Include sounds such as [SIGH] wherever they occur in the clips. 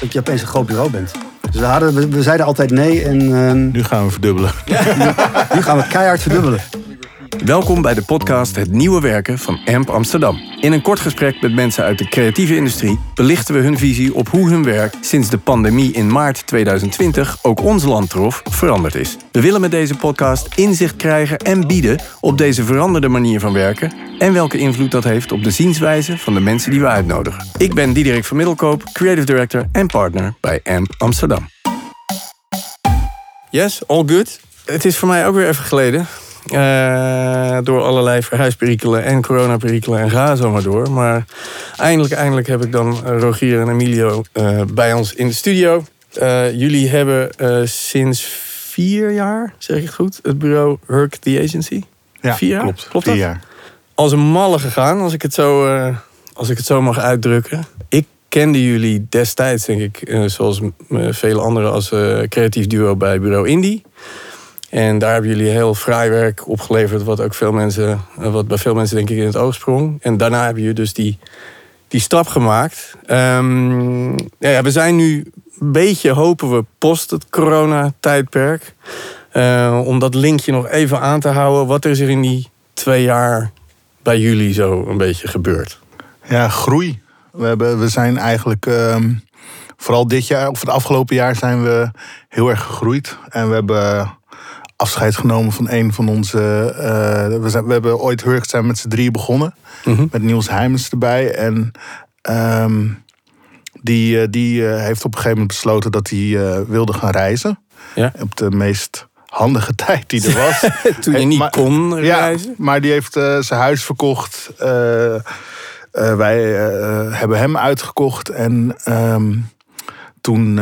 dat je opeens een groot bureau bent. Dus we, hadden, we, we zeiden altijd nee en ehm, Nu gaan we verdubbelen. [LAUGHS] nu gaan we keihard verdubbelen. Welkom bij de podcast Het Nieuwe Werken van AMP Amsterdam. In een kort gesprek met mensen uit de creatieve industrie belichten we hun visie op hoe hun werk sinds de pandemie in maart 2020 ook ons land trof veranderd is. We willen met deze podcast inzicht krijgen en bieden op deze veranderde manier van werken en welke invloed dat heeft op de zienswijze van de mensen die we uitnodigen. Ik ben Diederik van Middelkoop, creative director en partner bij AMP Amsterdam. Yes, all good. Het is voor mij ook weer even geleden. Eh, door allerlei verhuisperikelen en coronaperikelen en ga zo maar door. Maar eindelijk, eindelijk heb ik dan eh, Rogier en Emilio eh, bij ons in de studio. Jullie hebben sinds vier jaar, zeg ik het goed, het bureau Herc The Agency. Ja, Vier jaar? klopt. Klopt Vier dat? jaar. Als een malle gegaan, als ik het zo, als ik het zo mag uitdrukken. Ik kende jullie destijds, denk ik, zoals vele anderen, als creatief duo bij Bureau Indie. En daar hebben jullie heel fraai werk opgeleverd, wat ook veel mensen, eh, wat bij veel mensen denk ik in het oog sprong. En daarna hebben jullie dus die, die stap gemaakt. Ehm, ja, we zijn nu een beetje, hopen we, post het corona-tijdperk. Eh, om dat linkje nog even aan te houden. Wat is er in die twee jaar bij jullie zo een beetje gebeurd? Ja, groei. We, hebben, we zijn eigenlijk, ehm, vooral dit jaar, of het afgelopen jaar, zijn we heel erg gegroeid. En we hebben afscheid genomen van een van onze. eh, we, zijn, we hebben ooit Hurk zijn met z'n drieën begonnen. Mhm. Met Niels Heimens erbij. En ehm, die, eh, die eh, heeft op een gegeven moment besloten dat hij wilde gaan reizen. Ja. Op de meest handige [LAUGHS] tijd die er was. [LAUGHS] Toen je niet maar- kon reizen? Ja, maar die heeft zijn huis verkocht. Wij hebben hem uitgekocht. En ehm, toen,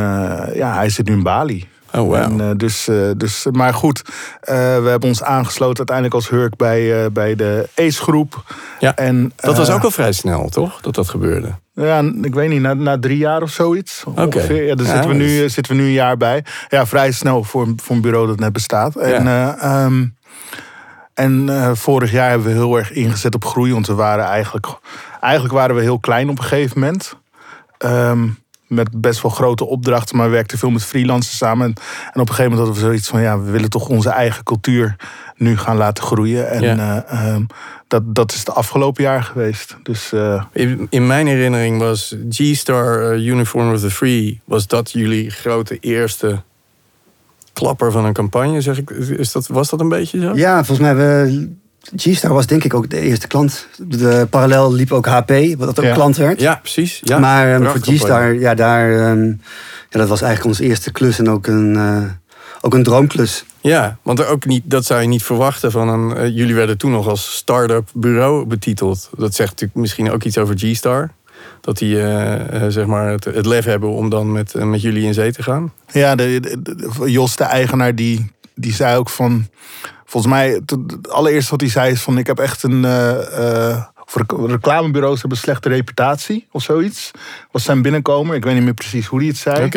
ja, hij zit nu in Bali. Oh, wow. En, eh, dus, eh, dus, maar goed, eh, we hebben ons aangesloten uiteindelijk als Hurk bij, bij de ACE-groep. Ja, En, dat was ook al vrij snel, toch? Dat dat gebeurde. Ja, ik weet niet, na, na drie jaar of zoiets. Ongeveer. Ja, daar Ja, zitten, we nu, dus- zitten we nu een jaar bij. Ja, vrij snel voor, een- voor een bureau dat net bestaat. En, eh, ehm, en vorig jaar hebben we heel erg ingezet op groei. Want we waren eigenlijk, eigenlijk waren we heel klein op een gegeven moment. Ehm, met best wel grote opdrachten, maar we werkten veel met freelancers samen. En, en op een gegeven moment hadden we zoiets van: ja, we willen toch onze eigen cultuur nu gaan laten groeien. En Ja. eh, ehm, dat, dat is het afgelopen jaar geweest. Dus eh, In, in mijn herinnering was G-Star eh, Uniform of the Free... was dat jullie grote eerste klapper van een campagne, zeg ik. Is dat, was dat een beetje zo? Ja, volgens mij, we, G-Star was denk ik ook de eerste klant. De parallel liep ook HP, wat dat ook Ja. klant werd. Ja, precies. Ja, maar ehm, voor G-Star, ja, daar, ehm, ja, dat was eigenlijk onze eerste klus en ook een, eh, ook een droomklus. Ja, want er ook niet, dat zou je niet verwachten van een... eh, jullie werden toen nog als start-up bureau betiteld. Dat zegt natuurlijk misschien ook iets over G-Star. Dat die eh, zeg maar het, het lef hebben om dan met, met jullie in zee te gaan. Ja, de, de- de- Jos, de eigenaar, die, die zei ook van... Volgens mij, het allereerste wat hij zei is van... Ik heb echt een... eh, eh, reclamebureaus hebben een slechte reputatie of zoiets. Was zijn binnenkomen. Ik weet niet meer precies hoe hij het zei.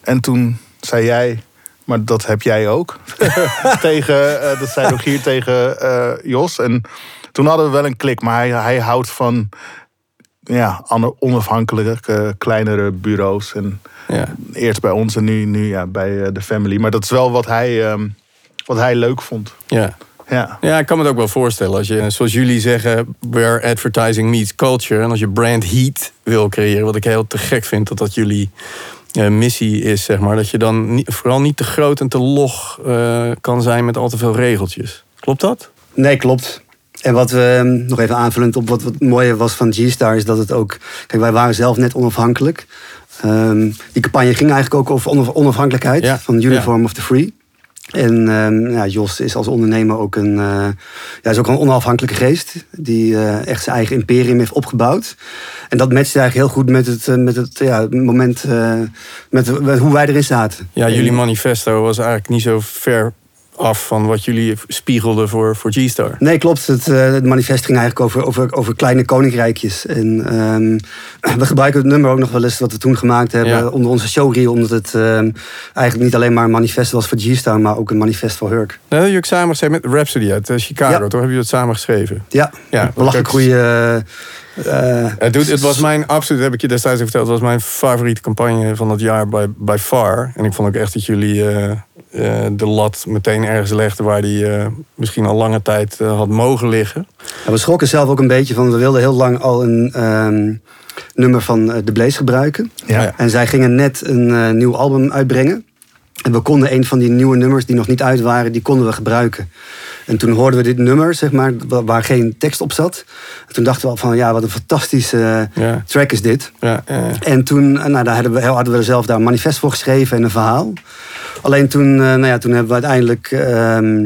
En toen zei jij... Maar dat heb jij ook. [LAUGHS] tegen, eh, dat zei Rogier tegen eh, Jos. En toen hadden we wel een klik. Maar hij, hij houdt van... Ja, onafhankelijke, kleinere bureaus. En Ja. Eerst bij ons en nu, nu ja, bij de family. Maar dat is wel wat hij, ehm, wat hij leuk vond. Ja. Ja. ja, ik kan me het ook wel voorstellen. Als je, zoals jullie zeggen, where advertising meets culture. En als je brand heat wil creëren, wat ik heel te gek vind, dat dat jullie eh, missie is, zeg maar. Dat je dan niet, vooral niet te groot en te log eh, kan zijn met al te veel regeltjes. Klopt dat? Nee, klopt. En wat we ehm, nog even aanvullend op wat, wat mooie was van G-Star is dat het ook. Kijk, wij waren zelf net onafhankelijk. Ehm, die campagne ging eigenlijk ook over onaf- onafhankelijkheid Ja, van Uniform of the Free. En ehm, ja, Jos is als ondernemer ook een, eh, ja, is ook een onafhankelijke geest. Die eh, echt zijn eigen imperium heeft opgebouwd. En dat matcht eigenlijk heel goed met het, eh, met het ja, moment met, met hoe wij erin zaten. Ja, jullie manifesto was eigenlijk niet zo ver af van wat jullie spiegelden voor, voor G-Star. Nee, klopt. Het, het, manifest ging eigenlijk over, over, over kleine koninkrijkjes. En um, we gebruiken het nummer ook nog wel eens wat we toen gemaakt hebben onder onze showreel. Omdat het um, eigenlijk niet alleen maar een manifest was voor G-Star, maar ook een manifest voor Hurk. Nee, dat heb je ook samen geschreven met Rhapsody uit Chicago, ja. toch? Heb je dat samen geschreven? Ja, ja belachelijk goede... Uh, het, doet, het was mijn, absoluut, heb ik je destijds verteld, het was mijn favoriete campagne van het jaar by, by far. En ik vond ook echt dat jullie uh, uh, de lat meteen ergens legden waar die misschien al lange tijd had mogen liggen. Ja, we schrokken zelf ook een beetje van, we wilden heel lang al een um, nummer van The Blaze gebruiken. Ja. En zij gingen net een nieuw album uitbrengen. En we konden een van die nieuwe nummers die nog niet uit waren, die konden we gebruiken. En toen hoorden we dit nummer, zeg maar, waar geen tekst op zat. En toen dachten we al van, ja, wat een fantastische track is dit. Ja, en toen, eh, nou, daar hadden we, hadden we zelf daar een manifest voor geschreven en een verhaal. Alleen toen, eh, nou ja, toen hebben we uiteindelijk ehm,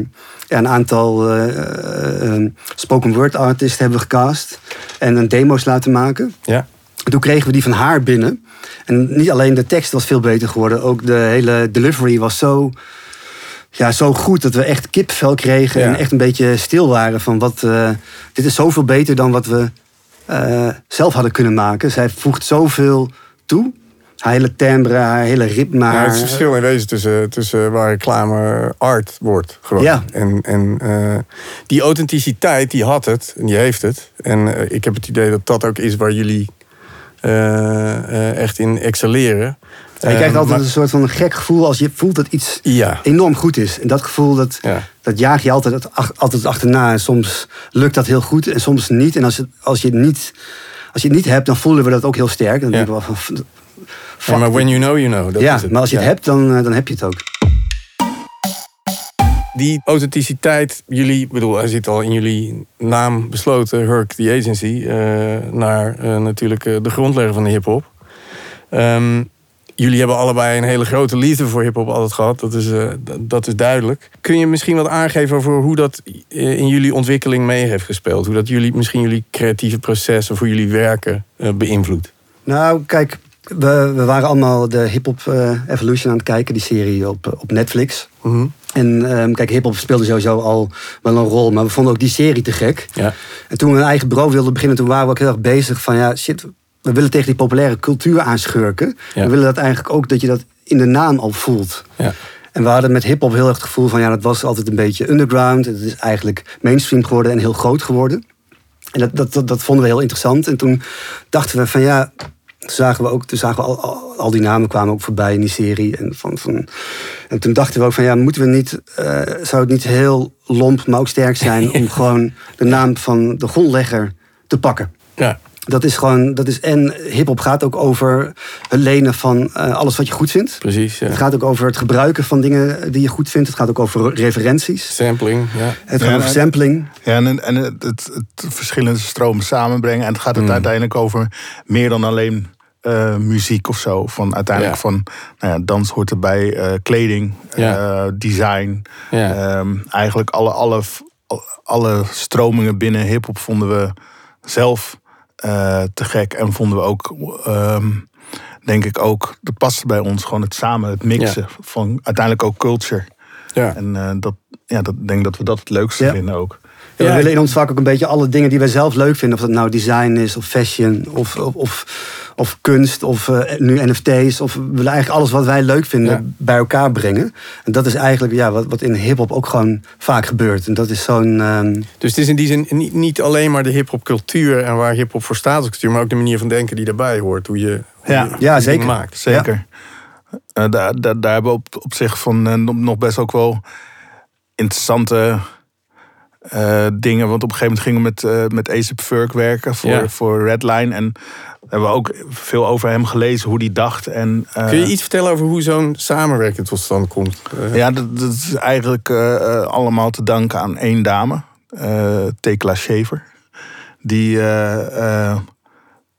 ja, een aantal uh, spoken word artists hebben gecast. En een demo's laten maken. Ja. En toen kregen we die van haar binnen. En niet alleen de tekst was veel beter geworden, ook de hele delivery was zo ja, zo goed dat we echt kipvel kregen en echt een beetje stil waren van wat. Uh, dit is zoveel beter dan wat we uh, zelf hadden kunnen maken. Zij voegt zoveel toe. Haar hele timbre, haar hele ritme. Ja, het verschil in wezen tussen, tussen waar reclame art wordt. Gewoon. Ja. En, en uh, die authenticiteit, die had het en die heeft het. En ik heb het idee dat dat ook is waar jullie echt in excelleren je krijgt altijd een soort van een gek gevoel als je voelt dat iets enorm goed is. En dat gevoel, dat, dat jaag je altijd, altijd achterna. En soms lukt dat heel goed en soms niet. En als, het, als, je, het niet, als je het niet hebt, dan voelen we dat ook heel sterk. Dan denk we maar when you know, you know. Dat ja, maar als je het hebt, dan, eh, dan heb je het ook. Die authenticiteit, jullie, bedoel, hij zit al in jullie naam besloten, Hurk the Agency, uh, naar uh, natuurlijk de grondlegger van de hip-hop. Um, jullie hebben allebei een hele grote liefde voor hip-hop altijd gehad. Dat is, dat is duidelijk. Kun je misschien wat aangeven over hoe dat eh, in jullie ontwikkeling mee heeft gespeeld? Hoe dat jullie, misschien jullie creatieve proces of hoe jullie werken beïnvloedt? Nou, kijk, we, we waren allemaal de Hip-Hop Evolution aan het kijken, die serie op, op Netflix. Mm En um, kijk, hip-hop speelde sowieso al wel een rol, maar we vonden ook die serie te gek. Ja. En toen we een eigen bureau wilden beginnen, toen waren we ook heel erg bezig van ja, shit, we willen tegen die populaire cultuur aanschurken. We willen dat eigenlijk ook dat je dat in de naam al voelt. Ja. En we hadden met hip-hop heel erg het gevoel van ja, dat was altijd een beetje underground. Het is eigenlijk mainstream geworden en heel groot geworden. En dat, dat, dat, dat vonden we heel interessant. En toen dachten we van ja, zagen we ook, toen zagen we al, al, die namen kwamen ook voorbij in die serie. En, van, van, en toen dachten we ook van ja, moeten we niet, uh, zou het niet heel lomp, maar ook sterk zijn [LAUGHS] om gewoon de naam van de grondlegger te pakken. Ja. Dat is gewoon, dat is, en hip-hop gaat ook over het lenen van uh, alles wat je goed vindt. Precies. Ja. Het gaat ook over het gebruiken van dingen die je goed vindt. Het gaat ook over referenties. Sampling, ja. Het gaat over sampling. Ja, en, en het, het, het, verschillende stromen samenbrengen. En het gaat het mm. uiteindelijk over meer dan alleen uh, muziek of zo. Van uiteindelijk van nou ja, dans hoort erbij, uh, kleding, ja. design. Um, eigenlijk alle, alle, alle stromingen binnen hip-hop vonden we zelf te gek. En vonden we ook, um, denk ik ook, dat paste bij ons gewoon het samen, het mixen van uiteindelijk ook culture. Ja. En dat, ja, dat denk dat we dat het leukste vinden ook. Ja, we willen in ons vak ook een beetje alle dingen die wij zelf leuk vinden. Of dat nou design is, of fashion, of, of, of, of kunst, of uh, nu NFT's. Of we willen eigenlijk alles wat wij leuk vinden bij elkaar brengen. En dat is eigenlijk ja, wat, wat in hip-hop ook gewoon vaak gebeurt. En dat is zo'n. Um... Dus het is in die zin niet, niet alleen maar de hip-hop cultuur en waar hip-hop voor staat als cultuur, maar ook de manier van denken die daarbij hoort. Hoe je, hoe ja. je ja, zeker. maakt. Zeker. Uh, daar, daar, daar hebben we op, op zich van uh, nog best ook wel interessante uh, dingen. Want op een gegeven moment gingen we met, uh, met Furk werken voor, ja. voor Redline. En hebben we ook veel over hem gelezen, hoe hij dacht. En, uh, Kun je iets vertellen over hoe zo'n samenwerking tot stand komt? Ja, dat, dat is eigenlijk allemaal te danken aan één dame. Tekla Shaver. Die...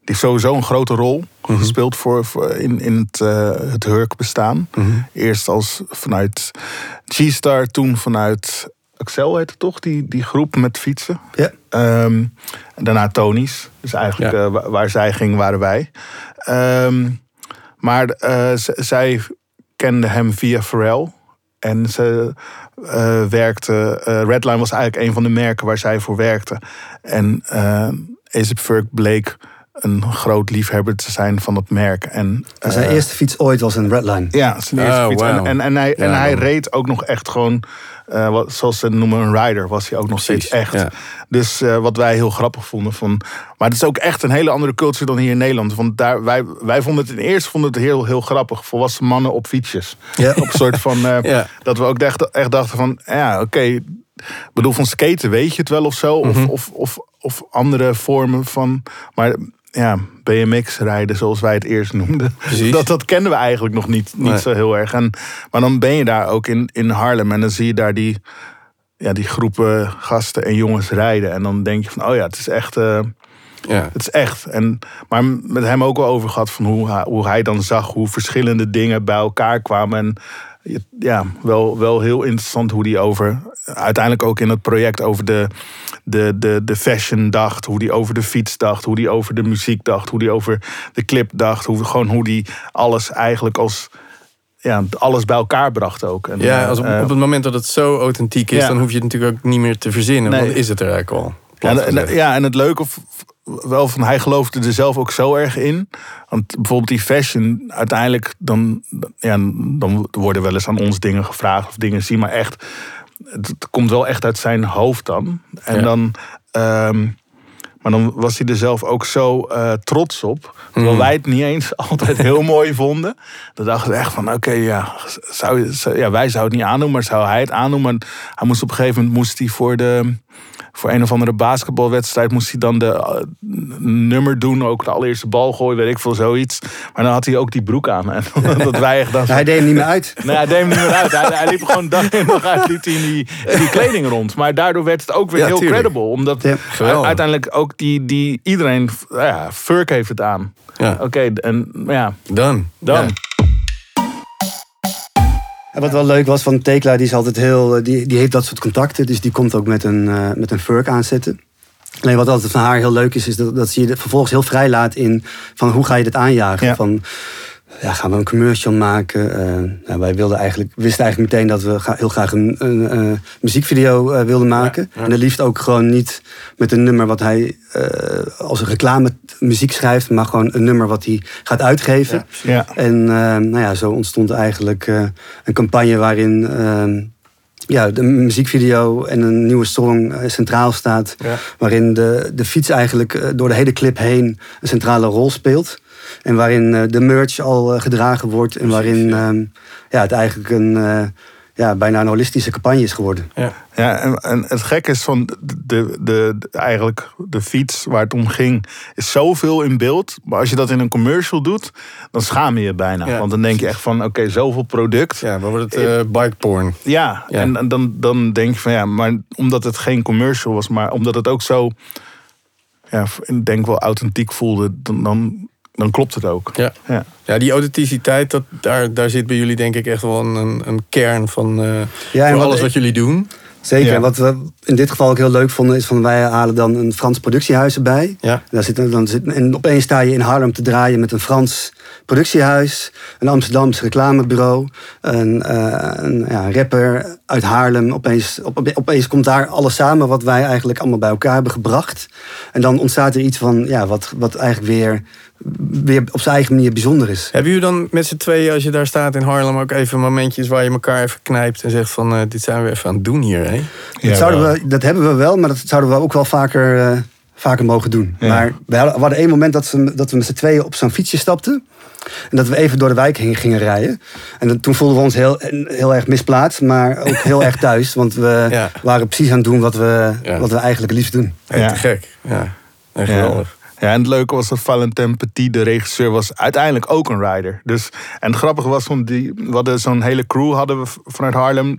Die heeft sowieso een grote rol mhm. gespeeld voor, voor, in, in het, uh, het Hurk bestaan. Mm -hmm. Eerst als vanuit G-Star, toen vanuit Axel heet het toch, die, die groep met fietsen. Ja. Um, daarna Tony's. Dus eigenlijk ja. uh, waar zij ging, waren wij. Um, maar uh, zij kende hem via Pharrell. En ze eh, werkte. eh, Redline was eigenlijk een van de merken waar zij voor werkte. En uh, Aesop Furk bleek een groot liefhebber te zijn van dat merk. En, zijn eh, eerste fiets ooit was een Redline. Ja, zijn eerste Oh, fiets. En, en, en hij, en hij reed ook nog echt gewoon, eh, wat, zoals ze het noemen, een rider. Was hij ook nog Precies, steeds echt. ja. Dus eh, wat wij heel grappig vonden. Van, maar het is ook echt een hele andere cultuur dan hier in Nederland. Want daar, wij, wij vonden het in eerste vonden het heel, heel grappig. Volwassen mannen op fietsjes. Ja. Op een soort van, eh, [LAUGHS] Ja. dat we ook echt, echt dachten van, ja oké. Ik bedoel, van skaten weet je het wel of zo. Mhm. Of, of, of, of andere vormen van... Maar ja, BMX rijden zoals wij het eerst noemden. Precies. Dat, dat kennen we eigenlijk nog niet, niet Nee. zo heel erg. En, maar dan ben je daar ook in, in Haarlem en dan zie je daar die, ja, die groepen gasten en jongens rijden. En dan denk je van, oh ja, het is echt... eh, Ja. het is echt. En, maar met hem ook wel over gehad van hoe hij, hoe hij dan zag hoe verschillende dingen bij elkaar kwamen. En ja, wel, wel heel interessant hoe die over, uiteindelijk ook in het project over de, de, de, de fashion dacht. Hoe die over de fiets dacht. Hoe die over de muziek dacht. Hoe die over de clip dacht. Hoe, gewoon hoe die alles eigenlijk als, ja, alles bij elkaar bracht ook. En, Ja, eh, als op, eh, op het moment dat het zo authentiek is, Ja. dan hoef je het natuurlijk ook niet meer te verzinnen. Nee. Want dan is het er eigenlijk al. Ja, en, ja, en het leuke wel van hij geloofde er zelf ook zo erg in. Want bijvoorbeeld die fashion, uiteindelijk dan, ja, dan worden wel eens aan ons dingen gevraagd of dingen zien, maar echt, het, komt wel echt uit zijn hoofd dan. En Ja. dan, ehm, maar dan was hij er zelf ook zo eh, trots op. Terwijl Mm. wij het niet eens [LAUGHS] altijd heel [LAUGHS] mooi vonden. Dan dachten we echt van, oké, ja, zou- ja, wij zouden het niet aandoen, maar zou hij het aandoen? Maar hij moest op een gegeven moment moest hij voor de voor een of andere basketbalwedstrijd moest hij dan de eh, nummer doen. Ook de allereerste bal gooien, weet ik veel, zoiets. Maar dan had hij ook die broek aan. En [LAUGHS] dat wij echt dachten... Hij deed hem niet meer uit. [LAUGHS] Nee, hij deed hem niet meer uit. Hij, hij liep gewoon dag in dag uit liep hij in, die, in die kleding rond. Maar daardoor werd het ook weer Ja, heel tuurlijk. credible. Omdat Ja. Uiteindelijk ook die, die iedereen... Ja, Furk heeft het aan. Ja, Oké, en ja, dan. dan. En wat wel leuk was van Tekla, die is altijd heel, eh, die, die heeft dat soort contacten. Dus die komt ook met een, eh, met een furk aanzetten. Alleen wat altijd van haar heel leuk is, is dat, dat ze je vervolgens heel vrij laat in van hoe ga je dit aanjagen. Ja. Van, ja, gaan we een commercial maken? Eh, nou, wij wilden eigenlijk, wisten eigenlijk meteen dat we ga- heel graag een, een, eh, muziekvideo eh, wilden maken. Ja, ja. En het liefst ook gewoon niet met een nummer wat hij eh, als een reclame muziek schrijft, maar gewoon een nummer wat hij gaat uitgeven. Ja. Ja. En eh, nou ja, zo ontstond eigenlijk eh, een campagne waarin ehm, ja, de muziekvideo en een nieuwe song centraal staat. Ja. Waarin de, de fiets eigenlijk door de hele clip heen een centrale rol speelt. En waarin eh, de merch al eh, gedragen wordt. En waarin ja. ehm, ja, het eigenlijk een, eh, ja, bijna een holistische campagne is geworden. Ja. Ja, en, en het gekke is van de, de, eigenlijk de fiets waar het om ging, is zoveel in beeld. Maar als je dat in een commercial doet, dan schaam je je bijna. Ja, Want dan denk je echt van, oké, zoveel product. Ja, maar wordt het eh bike porn. Ja. en, en dan, dan denk je van ja, maar omdat het geen commercial was, maar omdat het ook zo, ja, ik denk wel authentiek voelde, dan, dan, dan klopt het ook. Ja. Ja. Ja, die authenticiteit, dat, daar, daar zit bij jullie denk ik echt wel een, een kern van eh, Ja, en voor wat- alles wat jullie doen. Zeker. Ja. En wat we in dit geval ook heel leuk vonden, is van wij halen dan een Frans productiehuis erbij. Ja. Daar zit, dan zit, en opeens sta je in Haarlem te draaien met een Frans productiehuis, een Amsterdams reclamebureau, een, eh, een ja, rapper uit Haarlem. Opeens, op, opeens komt daar alles samen wat wij eigenlijk allemaal bij elkaar hebben gebracht. En dan ontstaat er iets van ja, wat, wat eigenlijk weer, weer op zijn eigen manier bijzonder is. Hebben jullie dan met z'n tweeën, als je daar staat in Harlem, ook even momentjes waar je elkaar even knijpt en zegt van eh, dit zijn we even aan het doen hier, hè? Dat, zouden we, dat hebben we wel, maar dat zouden we ook wel vaker, eh, vaker mogen doen. Ja. Maar we hadden, we één moment dat, ze, dat we met z'n tweeën op zo'n fietsje stapten. En dat we even door de wijk heen gingen rijden. En dat, toen voelden we ons heel, heel erg misplaatst, maar ook heel [LAUGHS] erg thuis. Want we Ja. waren precies aan het doen wat we, Ja. wat we eigenlijk het liefst doen. Ja. Te gek. Ja, echt Ja. geweldig. Ja, en het leuke was dat Valentin Petit, de regisseur, was uiteindelijk ook een rider. Dus, en het grappige was, van die, we hadden zo'n hele crew hadden we vanuit Haarlem.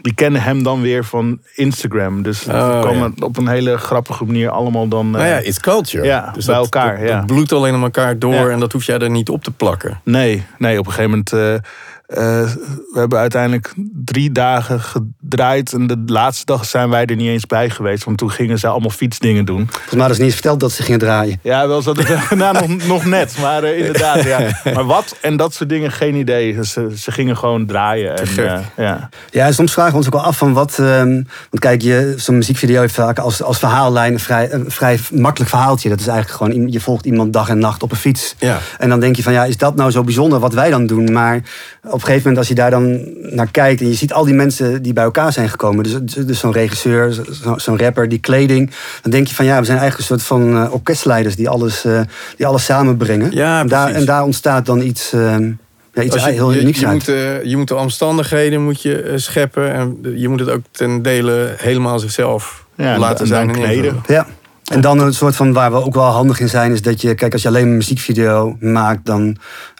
Die kennen hem dan weer van Instagram. Dus Oh, we kwamen op een hele grappige manier allemaal dan... Nou eh, ja, it's culture. Ja, bij dat, elkaar, Dat, ja. dat bloedt alleen aan elkaar door en dat hoef jij er niet op te plakken. Nee, nee, op een gegeven moment... eh, we hebben uiteindelijk drie dagen gedraaid. En de laatste dag zijn wij er niet eens bij geweest. Want toen gingen ze allemaal fietsdingen doen. Volgens mij is niet eens verteld dat ze gingen draaien. Ja, wel zat het [LAUGHS] nou, nog, nog net. Maar uh, inderdaad, ja. Maar wat en dat soort dingen, geen idee. Ze, ze gingen gewoon draaien. En, uh, ja. ja, soms vragen we ons ook wel af van wat... Um, want kijk, je, zo'n muziekvideo heeft vaak als, als verhaallijn een vrij, een vrij makkelijk verhaaltje. Dat is eigenlijk gewoon, je volgt iemand dag en nacht op een fiets. Ja. En dan denk je van, ja, is dat nou zo bijzonder wat wij dan doen? Maar op een gegeven moment als je daar dan naar kijkt... en je ziet al die mensen die bij elkaar zijn gekomen. Dus, dus zo'n regisseur, zo'n rapper, die kleding. Dan denk je van, ja, we zijn eigenlijk een soort van uh, orkestleiders... die alles, uh, die alles samenbrengen. Ja, en, daar, en daar ontstaat dan iets... Uh, ja, iets je, heel je, unieks je, uit. moet, uh, je moet de omstandigheden moet je, uh, scheppen. En je moet het ook ten dele helemaal zichzelf Ja, laten zijn. en kneden. Ja. En dan een soort van waar we ook wel handig in zijn, is dat je, kijk, als je alleen een muziekvideo maakt, dan,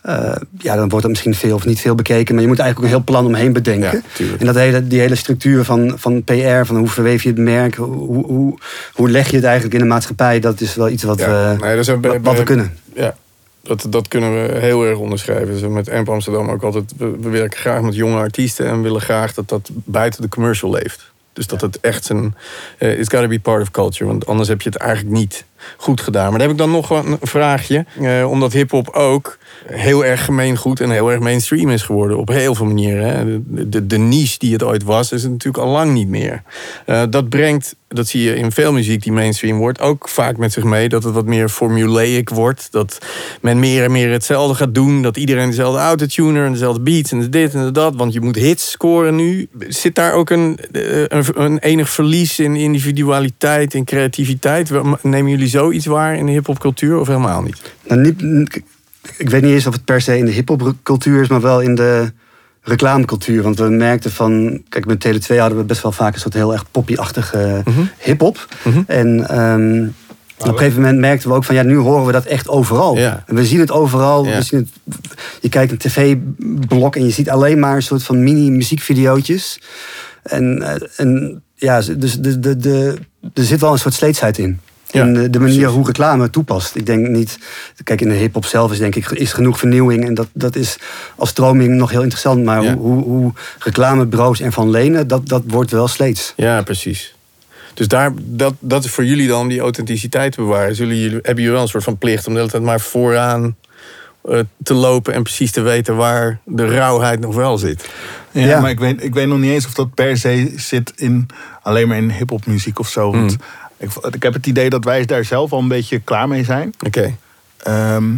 uh, ja, dan wordt het misschien veel of niet veel bekeken. Maar je moet eigenlijk ook een heel plan omheen bedenken. Ja, en dat hele, die hele structuur van, van PR, van hoe verweef je het merk, hoe, hoe, hoe leg je het eigenlijk in de maatschappij, dat is wel iets wat, Ja, we, nee, bij- wat, wat we kunnen. Ja, dat, dat kunnen we heel erg onderschrijven. Dus met Amp Amsterdam ook altijd. We, we werken graag met jonge artiesten en willen graag dat dat buiten de commercial leeft. Dus dat het echt een. eh it's gotta be part of culture. Want anders heb je het eigenlijk niet goed gedaan. Maar dan heb ik dan nog een vraagje. Eh, omdat hip-hop ook heel erg gemeengoed en heel erg mainstream is geworden. Op heel veel manieren. Hè. De, de, niche die het ooit was, is het natuurlijk al lang niet meer. Eh, dat brengt, dat zie je in veel muziek die mainstream wordt, ook vaak met zich mee dat het wat meer formulaic wordt. Dat men meer en meer hetzelfde gaat doen. Dat iedereen dezelfde autotuner en dezelfde beats en dit en dat. Want je moet hits scoren nu. Zit daar ook een, eh, een, een enig verlies in individualiteit, in creativiteit? Nemen jullie zoiets waar in de hip-hopcultuur of helemaal niet? Nou, niet, ik weet niet eens of het per se in de hip-hopcultuur is, maar wel in de reclamecultuur. Want we merkten van, kijk, met Tele 2 hadden we best wel vaak een soort heel erg poppy-achtige Mhm. hip-hop. Mhm. En ehm, op een gegeven moment merkten we ook van, ja, nu horen we dat echt overal. Ja. En we zien het overal. Ja. We zien het, je kijkt een tv-blok en je ziet alleen maar een soort van mini-muziekvideootjes. En, eh, en ja, dus de, de, de, er zit wel een soort sleetsheid in. In de, de manier precies. hoe reclame toepast. Ik denk niet. Kijk, in de hip-hop zelf is denk ik is genoeg vernieuwing. En dat, dat is als stroming nog heel interessant. Maar Ja. hoe, hoe, hoe reclamebureaus en van lenen, dat, dat wordt wel sleets. Ja, precies. Dus daar, dat, dat is voor jullie dan die authenticiteit te bewaren. Zullen jullie, hebben jullie wel een soort van plicht om de hele tijd maar vooraan eh, te lopen en precies te weten waar de rauwheid nog wel zit. Ja, Ja. maar ik weet, ik weet nog niet eens of dat per se zit in alleen maar in hip-hop muziek of zo. Want ik, ik heb het idee dat wij daar zelf al een beetje klaar mee zijn. Oké. Ehm,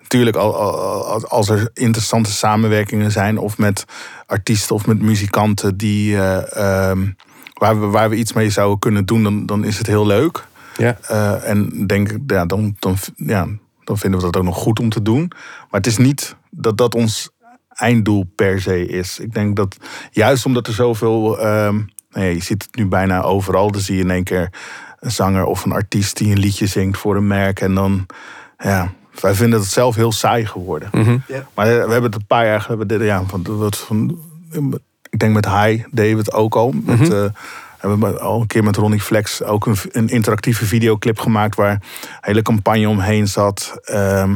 natuurlijk, al, al- al- als er interessante samenwerkingen zijn, of met artiesten of met muzikanten die, eh, ehm, waar, we, waar we iets mee zouden kunnen doen, dan, dan is het heel leuk. Ja. Eh, en denk ik, ja, dan, dan, ja, dan vinden we dat ook nog goed om te doen. Maar het is niet dat dat ons einddoel per se is. Ik denk dat juist omdat er zoveel. ehm ja, je ziet het nu bijna overal. Dan zie je in één keer een zanger of een artiest die een liedje zingt voor een merk. En dan, ja, wij vinden het zelf heel saai geworden. Mhm. Maar we hebben het een paar jaar geleden, ja, van, wat van, ik denk met we het ook al. Met, Mhm. eh, hebben we al een keer met Ronnie Flex ook een, een interactieve videoclip gemaakt waar een hele campagne omheen zat. Ehm,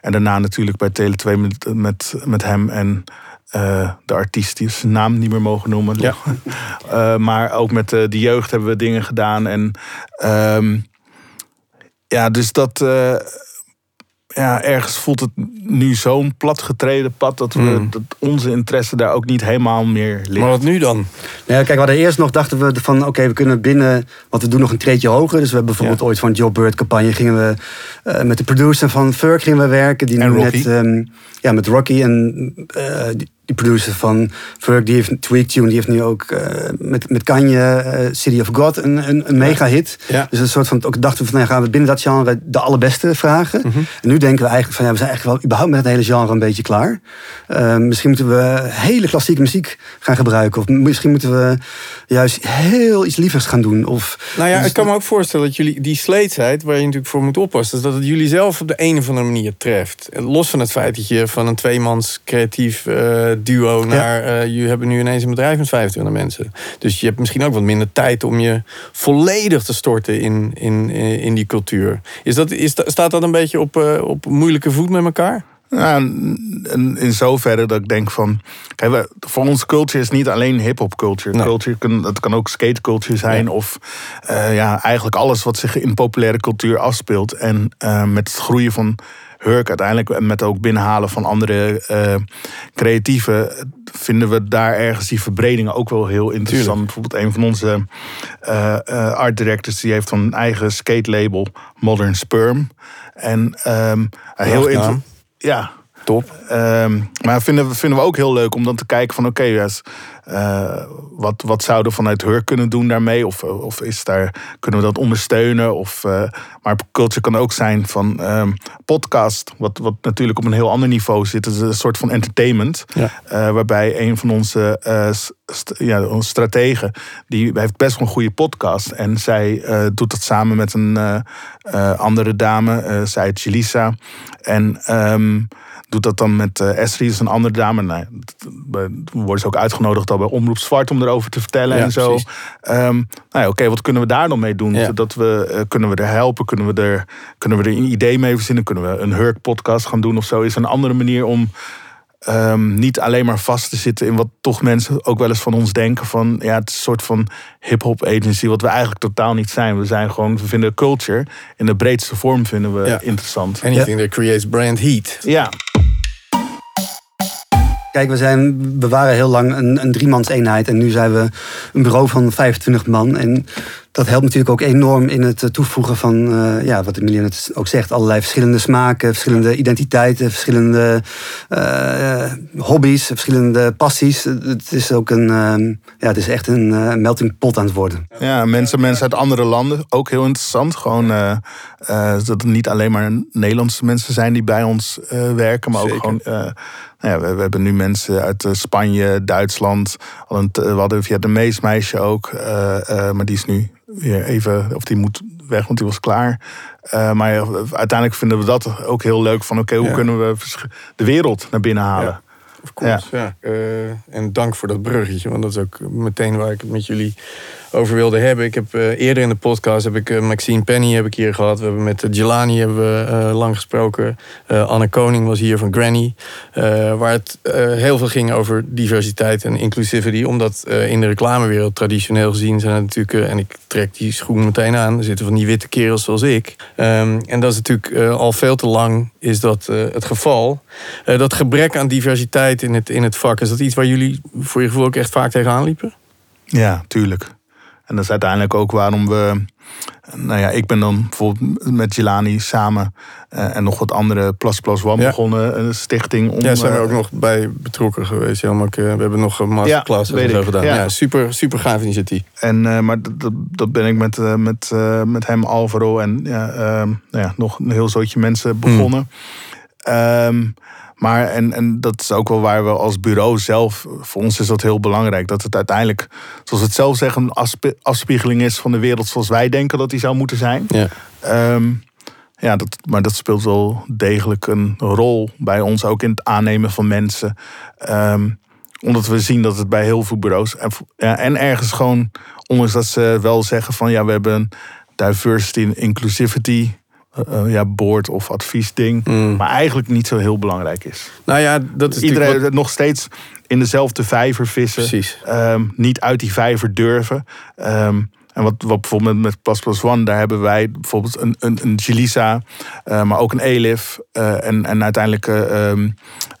en daarna natuurlijk bij Tele2 met, met, met hem en eh, de artiest die zijn naam niet meer mogen noemen. Ja. [LAUGHS] Eh, maar ook met eh, de jeugd hebben we dingen gedaan. En ehm, ja, dus dat. eh, ja, ergens voelt het nu zo'n platgetreden pad dat, we, Mm. dat onze interesse daar ook niet helemaal meer ligt. Maar wat nu dan? Ja, kijk, we hadden eerst nog dachten we van oké, we kunnen binnen, want we doen nog een treedje hoger. Dus we hebben bijvoorbeeld Ja. ooit van Joe Bird campagne gingen we eh, met de producer van Furk gingen we werken. Die En nu Rocky. net ehm, ja, met Rocky en eh, die, die producer van Furk, die heeft Tweak Tune, die heeft nu ook eh, met, met Kanye eh, City of God een, een, een mega hit. Ja. Dus een soort van ook dachten we van nou, gaan we binnen dat genre de allerbeste vragen. Mhm. En nu denken we eigenlijk van ja, we zijn eigenlijk wel überhaupt met het hele genre een beetje klaar. Eh, misschien moeten we hele klassieke muziek gaan gebruiken. Of misschien moeten we juist heel iets lievers gaan doen. Of, Nou ja, Dus ik kan me ook voorstellen dat jullie die sleetsheid, waar je natuurlijk voor moet oppassen, is dat het jullie zelf op de een of andere manier treft. Los van het feit dat je van een tweemans creatief duo naar. eh je hebben nu ineens een bedrijf met 25 mensen. Dus je hebt misschien ook wat minder tijd om je volledig te storten in, in, in die cultuur. Is dat, is, dat- staat dat een beetje op, eh, op moeilijke voet met elkaar? Ja, in, zoverre dat ik denk van. Kijk, voor ons culture is niet alleen hip-hop culture. Nee. culture kan, het kan ook skate culture zijn. Ja. Of eh, ja, eigenlijk alles wat zich in populaire cultuur afspeelt. En eh, met het groeien van Hurk uiteindelijk. En met ook binnenhalen van andere eh creatieven. Vinden we daar ergens die verbredingen ook wel heel interessant. Tuurlijk. Bijvoorbeeld een van onze eh, eh, art directors. Die heeft een eigen skate label. Modern Sperm. En ehm, heel Prachtnaam. inter- Ja, Top. Ehm, maar vinden we, vinden we ook heel leuk om dan te kijken van oké, is, eh, wat, wat zouden we vanuit Hur kunnen doen daarmee? Of, of is daar, kunnen we dat ondersteunen? Of, eh, maar culture kan ook zijn van ehm, podcast, wat, wat natuurlijk op een heel ander niveau zit. Het is een soort van entertainment. Ja. eh, waarbij een van onze, eh, st- ja, onze strategen, die heeft best wel een goede podcast. En zij eh, doet dat samen met een eh, eh, andere dame, eh, zij Jelisa. En ehm, doet dat dan met eh Esri, is een andere dame. Nou, we worden ze ook uitgenodigd al bij Omroep Zwart om erover te vertellen Ja, en zo. Ehm, nou ja, oké, wat kunnen we daar dan mee doen? Ja. Dat we, eh, kunnen we er helpen? Kunnen we er, kunnen we er een idee mee verzinnen? Kunnen we een Hurk-podcast gaan doen of zo? Is een andere manier om ehm, niet alleen maar vast te zitten in wat toch mensen ook wel eens van ons denken van ja, het is een soort van hip-hop agency, wat we eigenlijk totaal niet zijn. We zijn gewoon, we vinden culture in de breedste vorm vinden we Ja. interessant. Anything that creates brand heat. Ja, Kijk, we, zijn, we waren heel lang een, een driemans eenheid en nu zijn we een bureau van 25 man. En dat helpt natuurlijk ook enorm in het eh, toevoegen van, eh, ja, wat Emilia net ook zegt, allerlei verschillende smaken, verschillende identiteiten, verschillende eh, hobby's, verschillende passies. Het is ook een, eh, ja, het is echt een melting pot aan het worden. Ja, mensen, mensen uit andere landen, ook heel interessant. Gewoon eh, eh, dat het niet alleen maar Nederlandse mensen zijn die bij ons eh, werken, maar ook gewoon. eh, nou ja, we, we hebben nu mensen uit Spanje, Duitsland. We hadden, een- een Vietnamees meisje ook, eh, eh, maar die is nu weer even, of die moet weg, want die was klaar. Eh, maar uiteindelijk vinden we dat ook heel leuk. Van oké, hoe Ja. kunnen we de wereld naar binnen halen? Ja. Of course, ja. Eh, en dank voor dat bruggetje, want dat is ook meteen waar ik het met jullie over wilde hebben. Ik heb eh, eerder in de podcast heb ik eh, Maxine Penny heb ik hier gehad. We hebben met Jelani hebben we eh, lang gesproken. Eh, Anne Koning was hier van Granny. eh, waar het eh, heel veel ging over diversiteit en inclusivity. Omdat eh, in de reclamewereld traditioneel gezien zijn het natuurlijk... en ik trek die schoen meteen aan. Er zitten van die witte kerels zoals ik. Ehm, en dat is natuurlijk eh, al veel te lang is dat het geval. Eh, dat gebrek aan diversiteit in het, in het vak, is dat iets waar jullie voor je gevoel ook echt vaak tegenaan liepen? Ja, tuurlijk. En dat is uiteindelijk ook waarom we. Nou ja, ik ben dan bijvoorbeeld met Jelani samen eh, en nog wat andere Plus Plus One Ja. begonnen, een stichting. Om, Ja, zijn we eh, ook nog bij betrokken geweest. Eh, we hebben nog een masterclass Ja, en zo gedaan. Ja. Ja. super, super gaaf initiatief. En, maar dat, dat, ben ik met, met, met hem, Alvaro en ja, nou ja, nog een heel zootje mensen begonnen. Ehm, maar en, en dat is ook wel waar we als bureau zelf, voor ons is dat heel belangrijk, dat het uiteindelijk, zoals we het zelf zeggen, een afspiegeling is van de wereld zoals wij denken dat die zou moeten zijn. Ja. Ehm, ja, dat, maar dat speelt wel degelijk een rol bij ons, ook in het aannemen van mensen. Ehm, omdat we zien dat het bij heel veel bureaus. En, ja, en ergens gewoon, ondanks dat ze wel zeggen van ja, we hebben een diversity en inclusivity. Eh, ja, board of adviesding. Mm. Maar eigenlijk niet zo heel belangrijk is. Nou ja, dat is Iedereen nog steeds in dezelfde vijver vissen. Precies. Ehm, niet uit die vijver durven. Ehm, en wat, wat bijvoorbeeld met, Plus Plus One, daar hebben wij bijvoorbeeld een, een, een Jelisa, eh, maar ook een Elif en, en uiteindelijk eh ehm,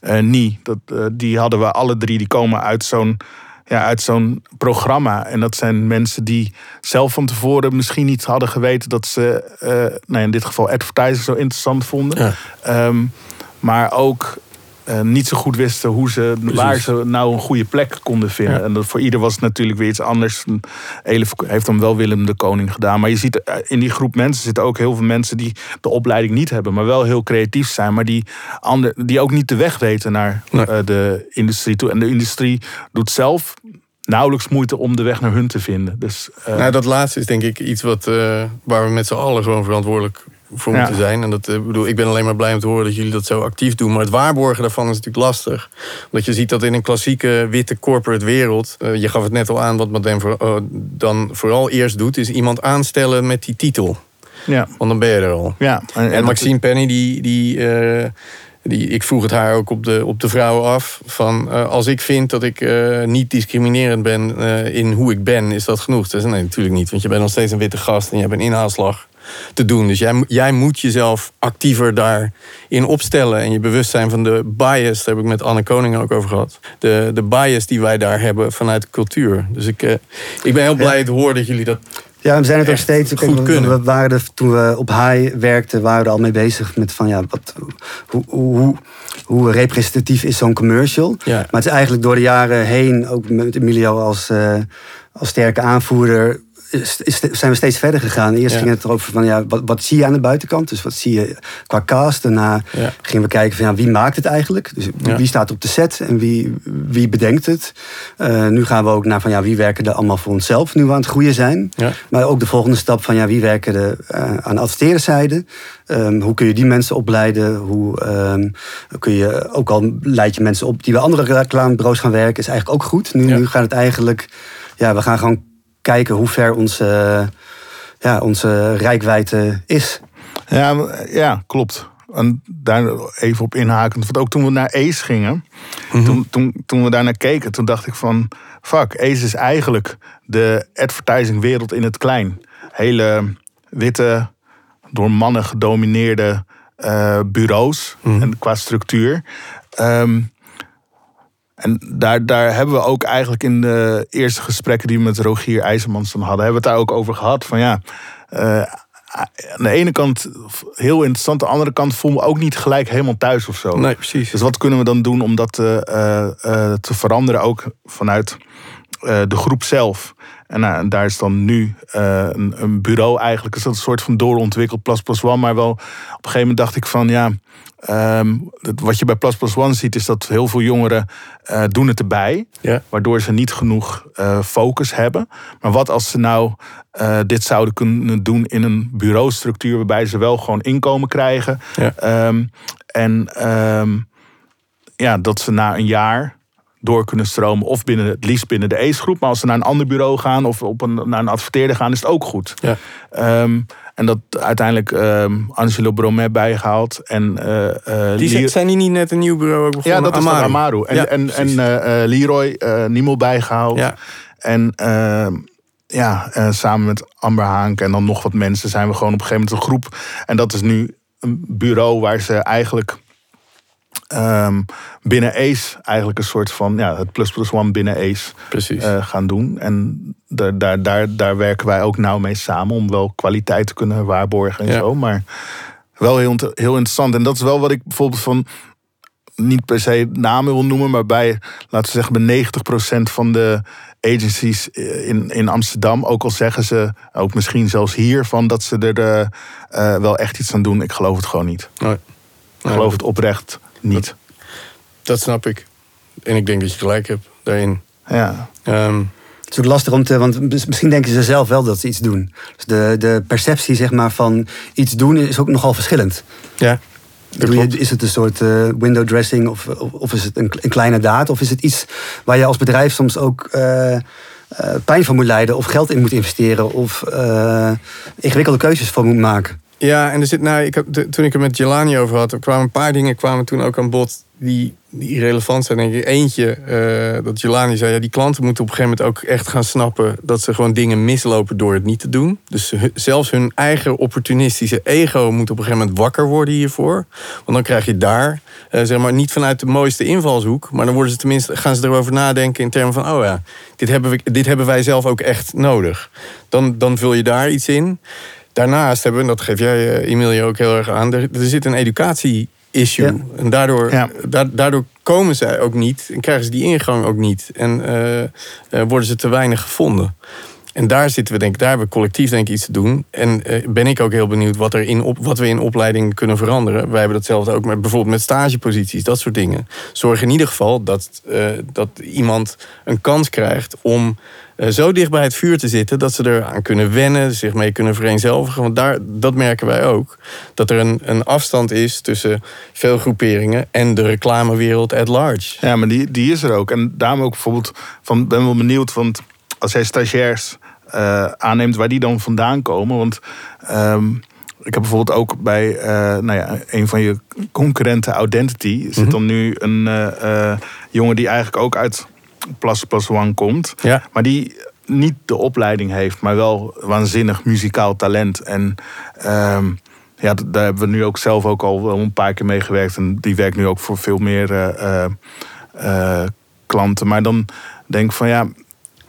eh, Nie. Dat, die hadden we alle drie, die komen uit zo'n ja, uit zo'n programma. En dat zijn mensen die zelf van tevoren misschien niet hadden geweten dat ze, eh, nou in dit geval advertising zo interessant vonden. Ja. Ehm, maar ook eh, niet zo goed wisten hoe ze, waar ze nou een goede plek konden vinden. Ja. En dat voor ieder was het natuurlijk weer iets anders. Elif heeft dan wel Willem de Koning gedaan. Maar je ziet eh, in die groep mensen zitten ook heel veel mensen die de opleiding niet hebben, maar wel heel creatief zijn. Maar die, ander, die ook niet de weg weten naar Nee. eh, de industrie toe. En de industrie doet zelf nauwelijks moeite om de weg naar hun te vinden. Dus Nou, dat laatste is denk ik iets wat, waar we met z'n allen gewoon verantwoordelijk voor Ja. moeten zijn. En dat, eh, bedoel, ik ben alleen maar blij om te horen dat jullie dat zo actief doen. Maar het waarborgen daarvan is natuurlijk lastig. Omdat je ziet dat in een klassieke witte corporate wereld... eh, je gaf het net al aan, wat Madame voor, eh, dan vooral eerst doet... is iemand aanstellen met die titel. ja, Want dan ben je er al. ja. En, dat- Maxine Penny, die, die, eh, Die, ik vroeg het haar ook op de, op de vrouwen af. Van, als ik vind dat ik niet discriminerend ben in hoe ik ben, is dat genoeg? Ze zei, nee, natuurlijk niet. Want je bent nog steeds een witte gast en je hebt een inhaalslag te doen. Dus jij, jij moet jezelf actiever daarin opstellen. En je bewustzijn van de bias, daar heb ik met Anne Koning ook over gehad. De, de bias die wij daar hebben vanuit de cultuur. Dus ik, ik ben heel blij te horen dat jullie dat ja, we zijn het ook steeds. Goed we, kunnen. we waren er, toen we op high werkten, waren we er al mee bezig met van ja, wat, hoe, hoe, hoe representatief is zo'n commercial. Ja. Maar het is eigenlijk door de jaren heen, ook met Emilio als, uh, als sterke aanvoerder, zijn we steeds verder gegaan. Eerst Ja. ging het erover van ja, wat, wat zie je aan de buitenkant? Dus wat zie je qua cast? Daarna Ja. gingen we kijken van ja, wie maakt het eigenlijk? Dus wie, Ja. wie staat op de set en wie, wie bedenkt het? Eh, nu gaan we ook naar van ja, wie werken er allemaal voor onszelf nu we aan het groeien zijn? Maar ook de volgende stap van ja, wie werken er eh, aan de adverteerderzijde? Ehm, hoe kun je die mensen opleiden? Hoe ehm, kun je ook al leid je mensen op die bij andere reclamebureaus gaan werken? Is eigenlijk ook goed. Nu, nu gaat het eigenlijk, ja, we gaan gewoon kijken hoe ver onze, ja, onze rijkwijde is. Ja, ja, klopt. En daar even op inhakend. Want ook toen we naar Ace gingen, toen, toen, toen we daar naar keken, toen dacht ik van... Fuck, Ace is eigenlijk de advertisingwereld in het klein. Hele witte, door mannen gedomineerde eh, bureaus en qua structuur. Ehm, en daar, daar hebben we ook eigenlijk in de eerste gesprekken die we met Rogier IJzermans dan hadden, hebben we het daar ook over gehad. Van ja, eh, aan de ene kant heel interessant, aan de andere kant voelen we ook niet gelijk helemaal thuis of zo. Nee, precies. Dus wat kunnen we dan doen om dat eh, eh, te veranderen, ook vanuit de groep zelf? En nou, en daar is dan nu eh, een, een bureau eigenlijk, is dat een soort van doorontwikkeld Plus Plus One. Maar wel op een gegeven moment dacht ik van ja, ehm, dat- wat je bij Plus Plus One ziet, is dat heel veel jongeren eh, doen het erbij. Ja. Waardoor ze niet genoeg eh, focus hebben. Maar wat als ze nou eh, dit zouden kunnen doen in een bureaustructuur waarbij ze wel gewoon inkomen krijgen. Ja. Ehm, en ehm, ja, dat ze na een jaar door kunnen stromen. Of binnen, het liefst binnen de ACE-groep. Maar als ze naar een ander bureau gaan of op een, naar een adverteerder gaan, is het ook goed. Ja. Ehm, en dat uiteindelijk ehm, Angelo Bromet bijgehaald. En, eh, eh, Die zijn, die niet net een nieuw bureau ook begonnen? ja, dat is Amaru. En, Ja, en, en eh, Leroy Niemel bijgehaald. Ja. En ehm, ja, samen met Amber Haank en dan nog wat mensen zijn we gewoon op een gegeven moment een groep. En dat is nu een bureau waar ze eigenlijk ehm, binnen ACE eigenlijk een soort van ja, het plus plus one binnen ACE Precies. eh, gaan doen. En daar, daar, daar, daar werken wij ook nauw mee samen om wel kwaliteit te kunnen waarborgen en Ja. zo. Maar wel heel, heel interessant. En dat is wel wat ik bijvoorbeeld van niet per se namen wil noemen, maar bij, laten we zeggen, bij 90% van de agencies in, in Amsterdam, ook al zeggen ze, ook misschien zelfs hier, van dat ze er eh, eh, wel echt iets aan doen. Ik geloof het gewoon niet. Nee. Ik geloof het oprecht niet. Dat snap ik. En ik denk dat je gelijk hebt daarin. Ja. Ehm, Het is ook lastig om te, want mis- misschien denken ze zelf wel dat ze iets doen. Dus de, de perceptie zeg maar, van iets doen is ook nogal verschillend. ja, je, is het een soort eh, window dressing of, of, of is het een, een kleine daad? Of is het iets waar je als bedrijf soms ook eh, eh, pijn van moet lijden of geld in moet investeren of ingewikkelde keuzes van moet maken? Ja, en er zit, nou, ik de- toen ik het met Jelani over had, er kwamen een paar dingen kwamen toen ook aan bod die, die relevant zijn. Denk ik. Eentje, eh, dat Jelani zei, ja, die klanten moeten op een gegeven moment ook echt gaan snappen dat ze gewoon dingen mislopen door het niet te doen. Dus zelfs hun eigen opportunistische ego moet op een gegeven moment wakker worden hiervoor. Want dan krijg je daar, eh, zeg maar, niet vanuit de mooiste invalshoek, maar dan worden ze tenminste, gaan ze erover nadenken in termen van, oh ja, dit hebben, we, dit hebben wij zelf ook echt nodig. Dan, dan vul je daar iets in. Daarnaast hebben we, en dat geef jij, eh, Emilia, ook heel erg aan, er, er zit een educatie-issue. Ja. En daardoor, Ja. da- daardoor komen zij ook niet en krijgen ze die ingang ook niet. En eh, eh, worden ze te weinig gevonden. En daar zitten we, denk ik, daar hebben we collectief denk ik iets te doen. En eh, ben ik ook heel benieuwd wat, er in op, wat we in opleiding kunnen veranderen. Wij hebben datzelfde ook met bijvoorbeeld met stageposities, dat soort dingen. Zorg in ieder geval dat, eh, dat iemand een kans krijgt om eh, zo dicht bij het vuur te zitten dat ze eraan kunnen wennen, zich mee kunnen vereenzelvigen. Want daar, dat merken wij ook. Dat er een, een afstand is tussen veel groeperingen en de reclamewereld at large. Ja, maar die, die is er ook. En daarom ook bijvoorbeeld, van, ben wel benieuwd, want als jij stagiairs eh, aanneemt waar die dan vandaan komen. Want ehm, ik heb bijvoorbeeld ook bij eh, nou ja, een van je concurrenten, Identity, zit Mhm. dan nu een eh, jongen die eigenlijk ook uit Plus One komt. Ja. Maar die niet de opleiding heeft, maar wel waanzinnig muzikaal talent. En ehm, ja, daar hebben we nu ook zelf ook al wel een paar keer mee gewerkt. En die werkt nu ook voor veel meer klanten. Maar dan denk ik van ja,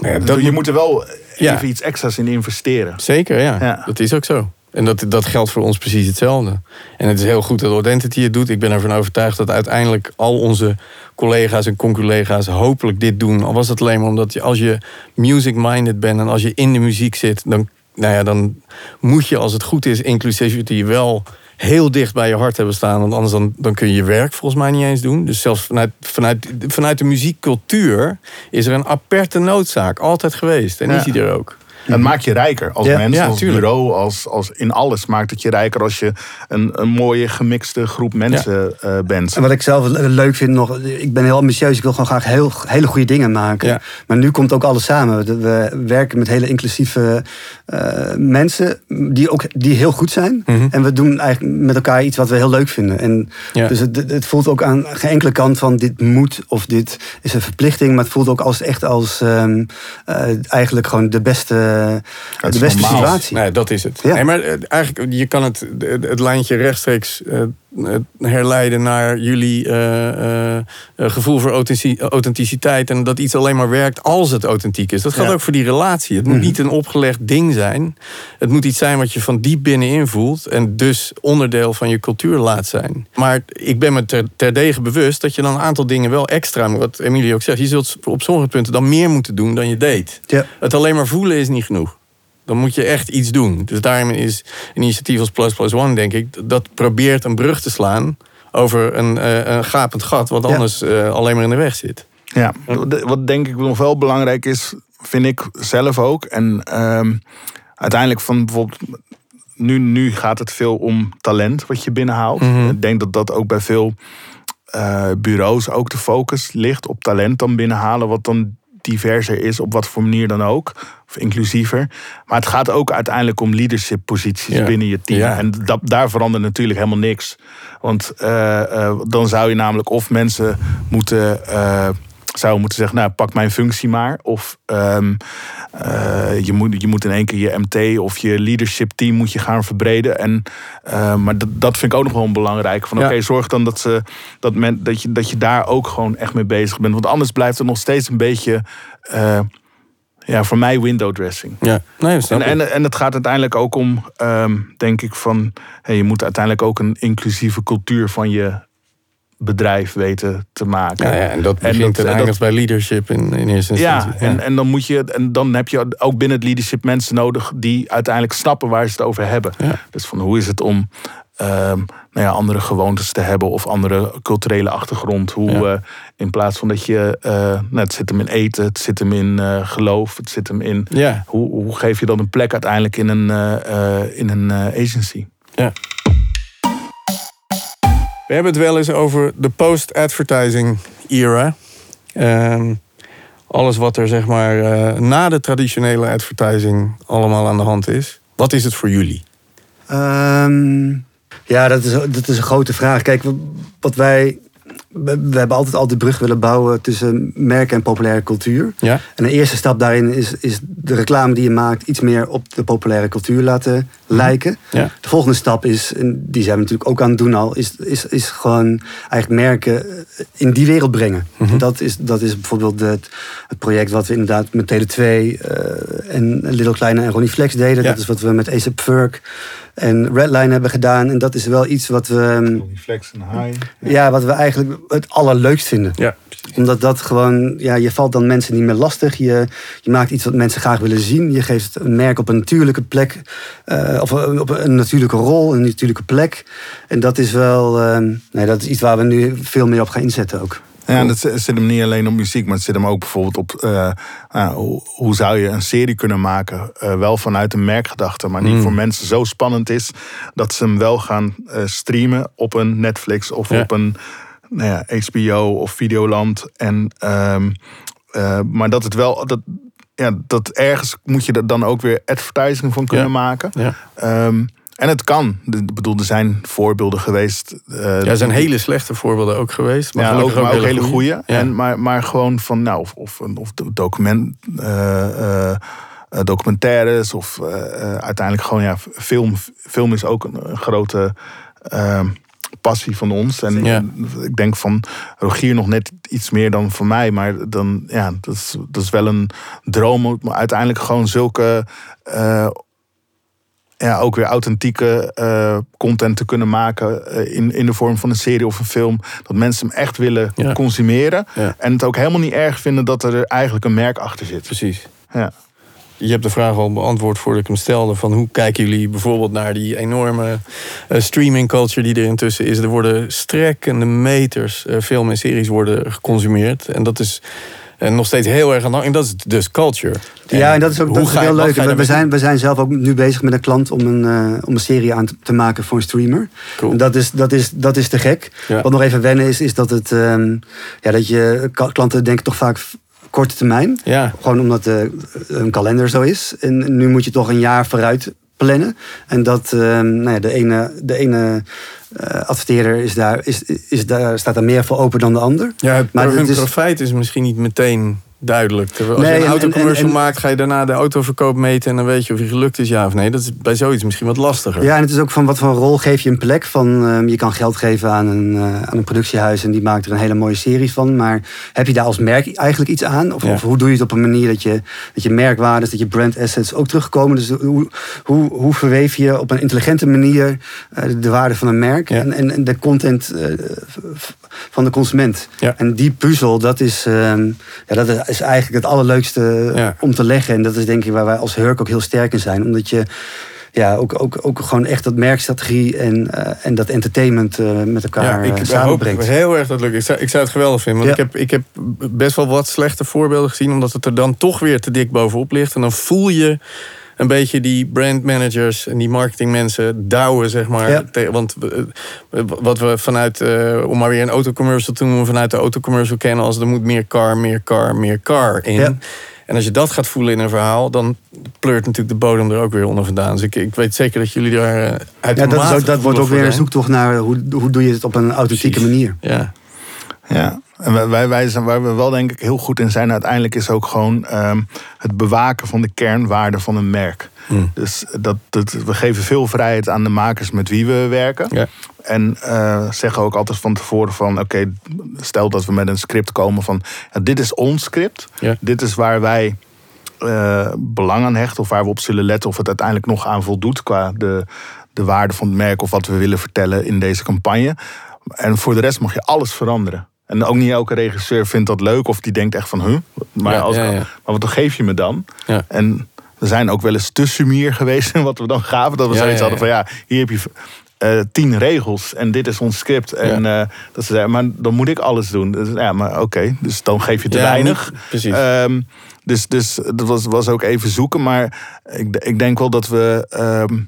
Ja, dat je moet- moet er wel Ja. even iets extra's in investeren. Zeker, ja. Ja. Dat is ook zo. En dat, dat geldt voor ons precies hetzelfde. En het is heel goed dat Identity het doet. Ik ben ervan overtuigd dat uiteindelijk al onze collega's en conculega's hopelijk dit doen. Al was het alleen maar omdat je, als je music-minded bent en als je in de muziek zit, dan, nou ja, dan moet je, als het goed is, inclusivity wel heel dicht bij je hart hebben staan. Want anders dan, dan kun je je werk volgens mij niet eens doen. Dus zelfs vanuit, vanuit, vanuit de muziekcultuur is er een aperte noodzaak. Altijd geweest. En Ja. is die er ook. Dat maakt je rijker als Ja. mens, Ja, als tuurlijk. bureau, als, als in alles maakt het je rijker als je een, een mooie gemixte groep mensen eh, bent. En wat ik zelf le- leuk vind nog, ik ben heel ambitieus, ik wil gewoon graag heel, hele goede dingen maken. Ja. Maar nu komt ook alles samen. We- We werken met hele inclusieve eh, mensen die ook die heel goed zijn. Mhm. En we doen eigenlijk met elkaar iets wat we heel leuk vinden. En Ja. Dus het, het voelt ook aan geen enkele kant van dit moet of dit is een verplichting. Maar het voelt ook als echt als ehm, eh, eigenlijk gewoon de beste, de beste normaal. situatie. Nee, dat is het. Ja. Nee, maar eh, eigenlijk, je kan het, het, het lijntje rechtstreeks eh, eh, herleiden naar jullie eh, eh, eh, gevoel voor authentici- authenticiteit. En dat iets alleen maar werkt als het authentiek is. Dat geldt Ja. ook voor die relatie. Het moet Mhm. niet een opgelegd ding zijn. Het moet iets zijn wat je van diep binnenin voelt. En dus onderdeel van je cultuur laat zijn. Maar ik ben me ter, terdege bewust dat je dan een aantal dingen wel extra, wat Emilie ook zegt. Je zult op sommige punten dan meer moeten doen dan je deed. Ja. Het alleen maar voelen is niet genoeg. Dan moet je echt iets doen. Dus daarom is een initiatief als Plus Plus One, denk ik, dat probeert een brug te slaan over een, eh, een gapend gat, wat Ja. anders eh, alleen maar in de weg zit. Ja, wat- wat denk ik nog wel belangrijk is, vind ik zelf ook. En ehm, uiteindelijk van bijvoorbeeld. Nu, nu gaat het veel om talent wat je binnenhaalt. Mhm. Ik denk dat dat ook bij veel eh, bureaus ook de focus ligt op talent dan binnenhalen, wat dan diverser is, op wat voor manier dan ook, of inclusiever. Maar het gaat ook uiteindelijk om leadership posities Ja. binnen je team. Ja. En dat, daar verandert natuurlijk helemaal niks. Want eh, eh, dan zou je namelijk of mensen moeten, eh, zou moeten zeggen, nou pak mijn functie maar. Of ehm, eh, je, moet, je moet in één keer je MT of je leadership team moet je gaan verbreden. En, eh, maar dat, dat vind ik ook nog wel belangrijk. Van Ja. oké, zorg dan dat, ze, dat, men, dat, je, dat je daar ook gewoon echt mee bezig bent. Want anders blijft het nog steeds een beetje, eh, ja, voor mij window dressing. Ja, nee, En, en, en het gaat uiteindelijk ook om, ehm, denk ik, van hey, je moet uiteindelijk ook een inclusieve cultuur van je bedrijf weten te maken. ja, ja, en dat En begint dat- en eindigt bij leadership in, in eerste instantie. Ja, en, en dan moet je, en dan heb je ook binnen het leadership mensen nodig die uiteindelijk snappen waar ze het over hebben. Ja. Dus van hoe is het om ehm, nou ja, andere gewoontes te hebben of andere culturele achtergrond. Hoe Ja. eh, in plaats van dat je, eh, nou, het zit hem in eten, het zit hem in eh, geloof, het zit hem in. ja, Hoe, hoe geef je dan een plek uiteindelijk in een, in een agency? ja. We hebben het wel eens over de post-advertising era. Ehm, alles wat er zeg maar eh, na de traditionele advertising allemaal aan de hand is. Wat is het voor jullie? Ehm, ja, dat is, dat is een grote vraag. Kijk, wat wij. We, we hebben altijd al de brug willen bouwen tussen merk en populaire cultuur. Ja? En de eerste stap daarin is, is de reclame die je maakt iets meer op de populaire cultuur laten lijken. Ja. De volgende stap is, en die zijn we natuurlijk ook aan het doen al, is, is, is gewoon eigenlijk merken in die wereld brengen. Mhm. dat, is, dat is bijvoorbeeld het, het project wat we inderdaad met Tele2 eh, en Little Kleine en Ronnie Flex deden. Ja. Dat is wat we met ASAP Ferg en Redline hebben gedaan. En dat is wel iets wat we, Flex en high. ja, wat we eigenlijk het allerleukst vinden Ja. omdat dat gewoon, ja, je valt dan mensen niet meer lastig. Je, je maakt iets wat mensen graag willen zien. Je geeft een merk op een natuurlijke plek. eh, of een- op een natuurlijke rol, een natuurlijke plek. En dat is wel, eh, nee, dat is iets waar we nu veel meer op gaan inzetten ook. Ja, en het zit hem niet alleen op muziek, maar het zit hem ook bijvoorbeeld op eh, nou, hoe, zou je een serie kunnen maken? eh, wel vanuit een merkgedachte, maar die Mm. voor mensen zo spannend is dat ze hem wel gaan eh, streamen op een Netflix of Ja. op een nou ja, HBO of Videoland. En, ehm, eh, maar dat het wel, dat, ja, dat ergens moet je er dan ook weer advertising van kunnen Ja. maken. Ja. Ehm, En het kan. Ik bedoel, er zijn voorbeelden geweest. eh, Ja, er zijn hele slechte voorbeelden ook geweest. Maar ja, ook, maar ook hele goede. Ja. En, maar, maar gewoon van, nou, of, of, een- of document, eh, documentaires of uiteindelijk gewoon, ja, film. Film is ook een, een grote eh, passie van ons. En Ja. ik denk van Rogier nog net iets meer dan van mij. Maar dan, ja, dat is, dat is wel een droom om uiteindelijk gewoon zulke... ja, ook weer authentieke eh, content te kunnen maken eh, in, in de vorm van een serie of een film. Dat mensen hem echt willen Ja. consumeren. Ja. En het ook helemaal niet erg vinden dat er eigenlijk een merk achter zit. Precies. Ja. Je hebt de vraag al beantwoord voordat ik hem stelde. Van hoe kijken jullie bijvoorbeeld naar die enorme eh, streaming culture die er intussen is. Er worden strekkende meters film en series worden geconsumeerd. En dat is eh, nog steeds heel erg aan. En dat is dus culture. Ja, en dat is ook, dat is heel leuk. We, we, zijn, we zijn zelf ook nu bezig met een klant om een, eh, om een serie aan te- maken voor een streamer. Cool. En Dat is, dat, is, dat is te gek. Ja. Wat nog even wennen is, is dat, het, ehm, ja, dat je klanten denken toch vaak korte termijn. Ja, Gewoon omdat eh, een kalender zo is. En nu moet je toch een jaar vooruit plannen. En dat ehm, nou ja, de ene, de ene eh, adverteerder is daar, is, is daar, staat daar meer voor open dan de ander. ja het, Maar hun het is- profijt is misschien niet meteen duidelijk. Terwijl Als Nee, je een en- autocommercial maakt, ga je daarna de autoverkoop meten... en dan weet je of je gelukt is, ja of nee. Dat is bij zoiets misschien wat lastiger. Ja, en het is ook van wat voor rol geef je een plek. Van, ehm, je kan geld geven aan een, eh, aan een productiehuis en die maakt er een hele mooie serie van. Maar heb je daar als merk eigenlijk iets aan? Of, Ja. of hoe doe je het op een manier dat je, dat je merkwaardes, dat je brand assets ook terugkomen? Dus hoe, hoe, hoe verweef je op een intelligente manier eh, de waarde van een merk Ja. en, en, en de content eh, van de consument? Ja. En die puzzel, dat is, ehm, ja, dat is eigenlijk het allerleukste Ja. om te leggen. En dat is denk ik waar wij als Hurk ook heel sterk in zijn. Omdat je ja, ook, ook, ook gewoon echt dat merkstrategie en, eh, en dat entertainment eh, met elkaar Ja, ik eh, hoop samenbrengt. heel erg dat lukt. Ik zou, ik zou het geweldig vinden. Want Ja. ik, heb, ik heb best wel wat slechte voorbeelden gezien. Omdat het er dan toch weer te dik bovenop ligt. En dan voel je een beetje die brandmanagers en die marketingmensen douwen, zeg maar. Ja. Te- want we- eh, wat we vanuit, eh, om maar weer een autocommercial te noemen, vanuit de autocommercial kennen als er moet meer car, meer car, meer car in. Ja. En als je dat gaat voelen in een verhaal, dan pleurt natuurlijk de bodem er ook weer onder vandaan. Dus ik, ik weet zeker dat jullie daar eh, uit Ja, dat, is ook, dat wordt ook weer een zoektocht naar hoe, hoe doe je het op een authentieke Precies. manier. Ja, Ja, en wij- wij, zijn, waar we wel denk ik heel goed in zijn uiteindelijk is ook gewoon ehm, het bewaken van de kernwaarden van een merk. Hmm. Dus dat, dat, we geven veel vrijheid aan de makers met wie we werken. Ja. En eh, zeggen ook altijd van tevoren van oké, stel dat we met een script komen van ja, dit is ons script. Ja. Dit is waar wij eh, belang aan hechten of waar we op zullen letten of het uiteindelijk nog aan voldoet qua de, de waarde van het merk of wat we willen vertellen in deze campagne. En voor de rest mag je alles veranderen. En ook niet elke regisseur vindt dat leuk of die denkt echt van huh, maar, Ja, als, ja, ja. maar wat geef je me dan? Ja. En we zijn ook wel eens te sumier geweest [LAUGHS] in wat we dan gaven. Dat we zoiets hadden van ja, hier heb je eh, tien regels en dit is ons script. En eh, dat ze zeiden, maar dan moet ik alles doen. Dus, ja, maar oké, dus dan geef je te weinig. precies. Ehm, dus, dus dat was, was ook even zoeken. Maar ik, ik denk wel dat we. ehm,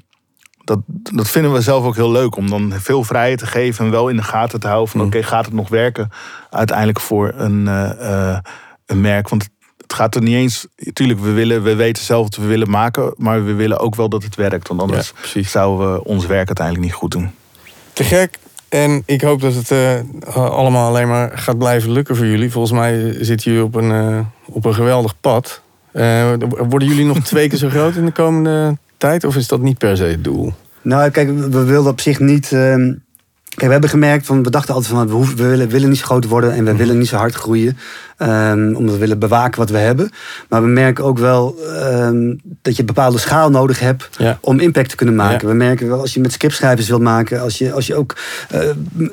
dat, dat vinden we zelf ook heel leuk. Om dan veel vrijheid te geven. En wel in de gaten te houden. Van Mm. oké, gaat het nog werken? Uiteindelijk voor een, eh, eh, een merk. Want het gaat er niet eens. Tuurlijk, we, willen, we weten zelf wat we willen maken. Maar we willen ook wel dat het werkt. Want anders Ja, zouden we ons werk uiteindelijk niet goed doen. Te gek. En ik hoop dat het eh, allemaal alleen maar gaat blijven lukken voor jullie. Volgens mij zitten jullie op een, op een geweldig pad. Worden jullie nog [LAUGHS] twee keer zo groot in de komende tijd? Of is dat niet per se het doel? Nou, kijk, we wilden op zich niet. ehm, kijk, we hebben gemerkt van we dachten altijd van we, hoeven- we willen, willen niet zo groot worden en we willen niet zo hard groeien. ehm, omdat we willen bewaken wat we hebben. Maar we merken ook wel ehm, dat je een bepaalde schaal nodig hebt Ja. om impact te kunnen maken. Ja. We merken wel als je met scriptschrijvers wilt maken, als je, als je ook eh,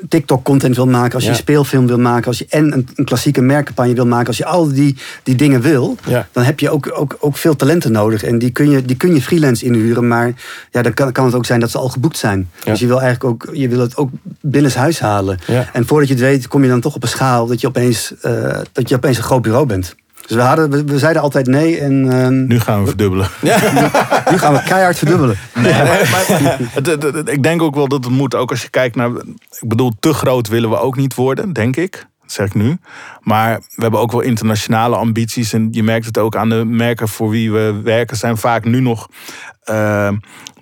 TikTok-content wil maken, als je een speelfilm wil maken, als je en een, een klassieke merkcampagne wil maken, als je al die, die dingen wil, dan heb je ook, ook, ook veel talenten nodig. En die kun je, die kun je freelance inhuren, maar ja, dan kan, kan het ook zijn dat ze al geboekt zijn. Dus je wil eigenlijk ook, je wil het ook binnenshuis halen. Ja. En voordat je het weet, kom je dan toch op een schaal dat je opeens, eh, dat je opeens een groot bureau bent. Dus we, hadden, we, we zeiden altijd nee en ehm, Nu gaan we verdubbelen. [LAUGHS] nu gaan we keihard verdubbelen. Nee, maar, maar het- het- het- ik denk ook wel dat het moet. Ook als je kijkt naar. Ik bedoel, te groot willen we ook niet worden, denk ik. Dat zeg ik nu. Maar we hebben ook wel internationale ambities. En je merkt het ook aan de merken voor wie we werken. Zijn vaak nu nog. eh,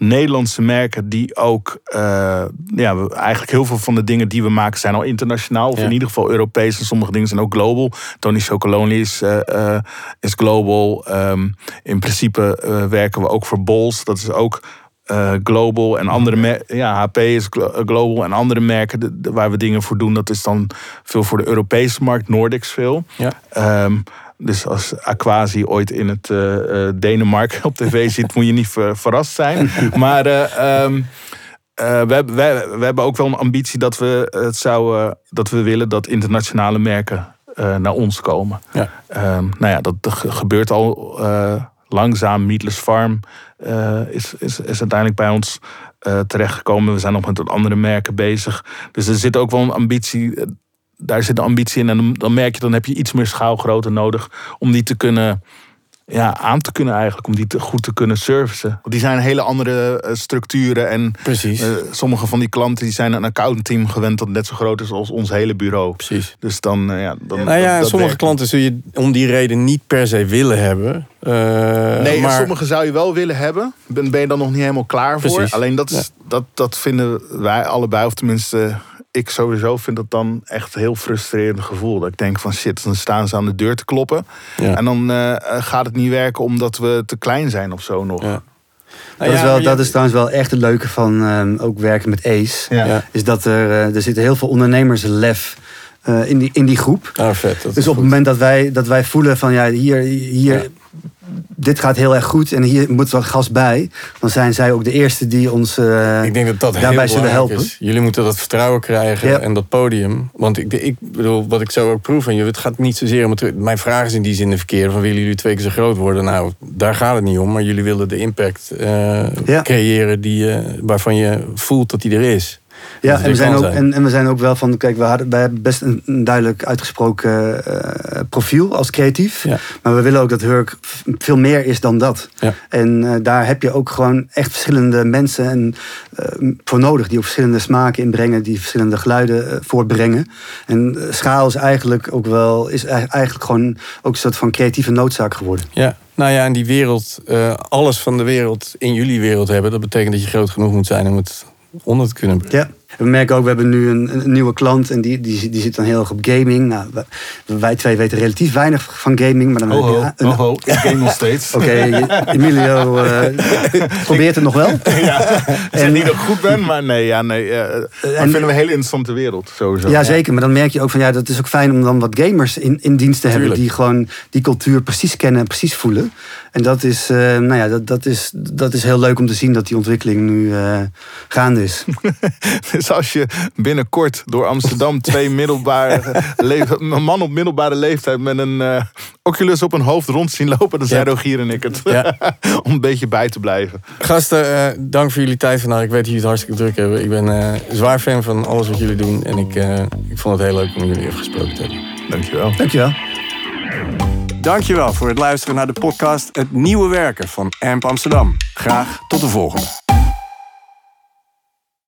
Nederlandse merken die ook, uh, ja, we, eigenlijk heel veel van de dingen die we maken zijn al internationaal, of in ieder geval Europees. En sommige dingen zijn ook global. Tony Chocolonely is, uh, is global. Um, in principe werken we ook voor Bols. Dat is ook uh, global en andere merken. Ja, HP is global en andere merken waar we dingen voor doen. Dat is dan veel voor de Europese markt, Nordics veel. Ja. Um, dus als Aquasi ooit in het uh, Denemarken op tv [LAUGHS] zit, moet je niet verrast zijn. Maar uh, um, we, we, we, hebben ook wel een ambitie dat we het zouden, dat we willen dat internationale merken naar ons komen. Ja. Um, nou ja, dat, gebeurt al langzaam. Meatless Farm is, is, is uiteindelijk bij ons terechtgekomen. We zijn nog met andere merken bezig. Dus er zit ook wel een ambitie daar zit de ambitie in. En dan merk je, dan heb je iets meer schaalgrootte nodig om die te kunnen ja, aan te kunnen eigenlijk. Om die te, goed te kunnen servicen. Want die zijn hele andere uh, structuren. En Precies. Uh, sommige van die klanten die zijn een accountteam gewend dat net zo groot is als ons hele bureau. Precies. Dus dan, uh, ja, dan. Nou ja, dat, sommige klanten zul je om die reden niet per se willen hebben. nee, maar... sommige zou je wel willen hebben. Ben, ben je dan nog niet helemaal klaar voor. Precies. Alleen dat, is, ja. dat, dat vinden wij allebei, of tenminste ik sowieso vind dat dan echt een heel frustrerend gevoel. Dat ik denk van shit, dan staan ze aan de deur te kloppen. Ja. En dan uh, gaat het niet werken omdat we te klein zijn of zo nog. Ja. Dat, is wel, dat is trouwens wel echt het leuke van uh, ook werken met ACE. Is dat er, uh, er zit heel veel ondernemerslef uh, in, die, in die groep. Ah, vet, dus op het moment dat wij, dat wij voelen van ja, hier, hier dit gaat heel erg goed en hier moet wat gas bij. Dan zijn zij ook de eerste die ons uh, ik denk dat dat daarbij zullen helpen. Is. Jullie moeten dat vertrouwen krijgen en dat podium. Want ik, ik bedoel, wat ik zo ook proef van je, het gaat niet zozeer om het. Mijn vraag is in die zin de verkeerde: van willen jullie twee keer zo groot worden? Nou, daar gaat het niet om. Maar jullie willen de impact uh, ja. creëren die, uh, waarvan je voelt dat die er is. Ja, en we, zijn ook, en, en, we zijn ook wel van, kijk, we, hadden, wij hebben best een, een duidelijk uitgesproken uh, profiel als creatief. Ja. Maar we willen ook dat Hurk veel meer is dan dat. Ja. En uh, daar heb je ook gewoon echt verschillende mensen en, uh, voor nodig. Die ook verschillende smaken inbrengen, die verschillende geluiden voortbrengen. En schaal is eigenlijk ook wel, is eigenlijk gewoon ook een soort van creatieve noodzaak geworden. Ja. Nou ja, en die wereld, alles van de wereld in jullie wereld hebben, dat betekent dat je groot genoeg moet zijn om het onder te kunnen brengen. Ja. We merken ook, we hebben nu een, een nieuwe klant en die, die, die zit dan heel erg op gaming. Nou, wij twee weten relatief weinig van gaming. Maar dan oh, ho, een, oh, ik game nog steeds. [LAUGHS] Oké, Emilio [LAUGHS] uh, probeert het nog wel. [LAUGHS] ja, en niet dat ik goed ben, maar nee, ja, nee. Uh, en, vinden we een hele interessante wereld, sowieso. Ja, zeker. Maar dan merk je ook van, ja, dat is ook fijn om dan wat gamers in, in dienst te Tuurlijk. hebben. Die gewoon die cultuur precies kennen en precies voelen. En dat is, uh, nou ja, dat, dat, is, dat is heel leuk om te zien dat die ontwikkeling nu gaande is. [LAUGHS] Dus als je binnenkort door Amsterdam [LAUGHS] twee middelbare een man op middelbare leeftijd met een uh, Oculus op een hoofd rond zien lopen, dan zijn ja. Rogier en ik het. Ja. [LAUGHS] Om een beetje bij te blijven. Gasten, uh, dank voor jullie tijd vandaag. Ik weet dat jullie het hartstikke druk hebben. Ik ben uh, zwaar fan van alles wat jullie doen. En ik, ik vond het heel leuk om jullie even gesproken te hebben. Dankjewel. Dankjewel. Dankjewel voor het luisteren naar de podcast Het Nieuwe Werken van AMP Amsterdam. Graag tot de volgende.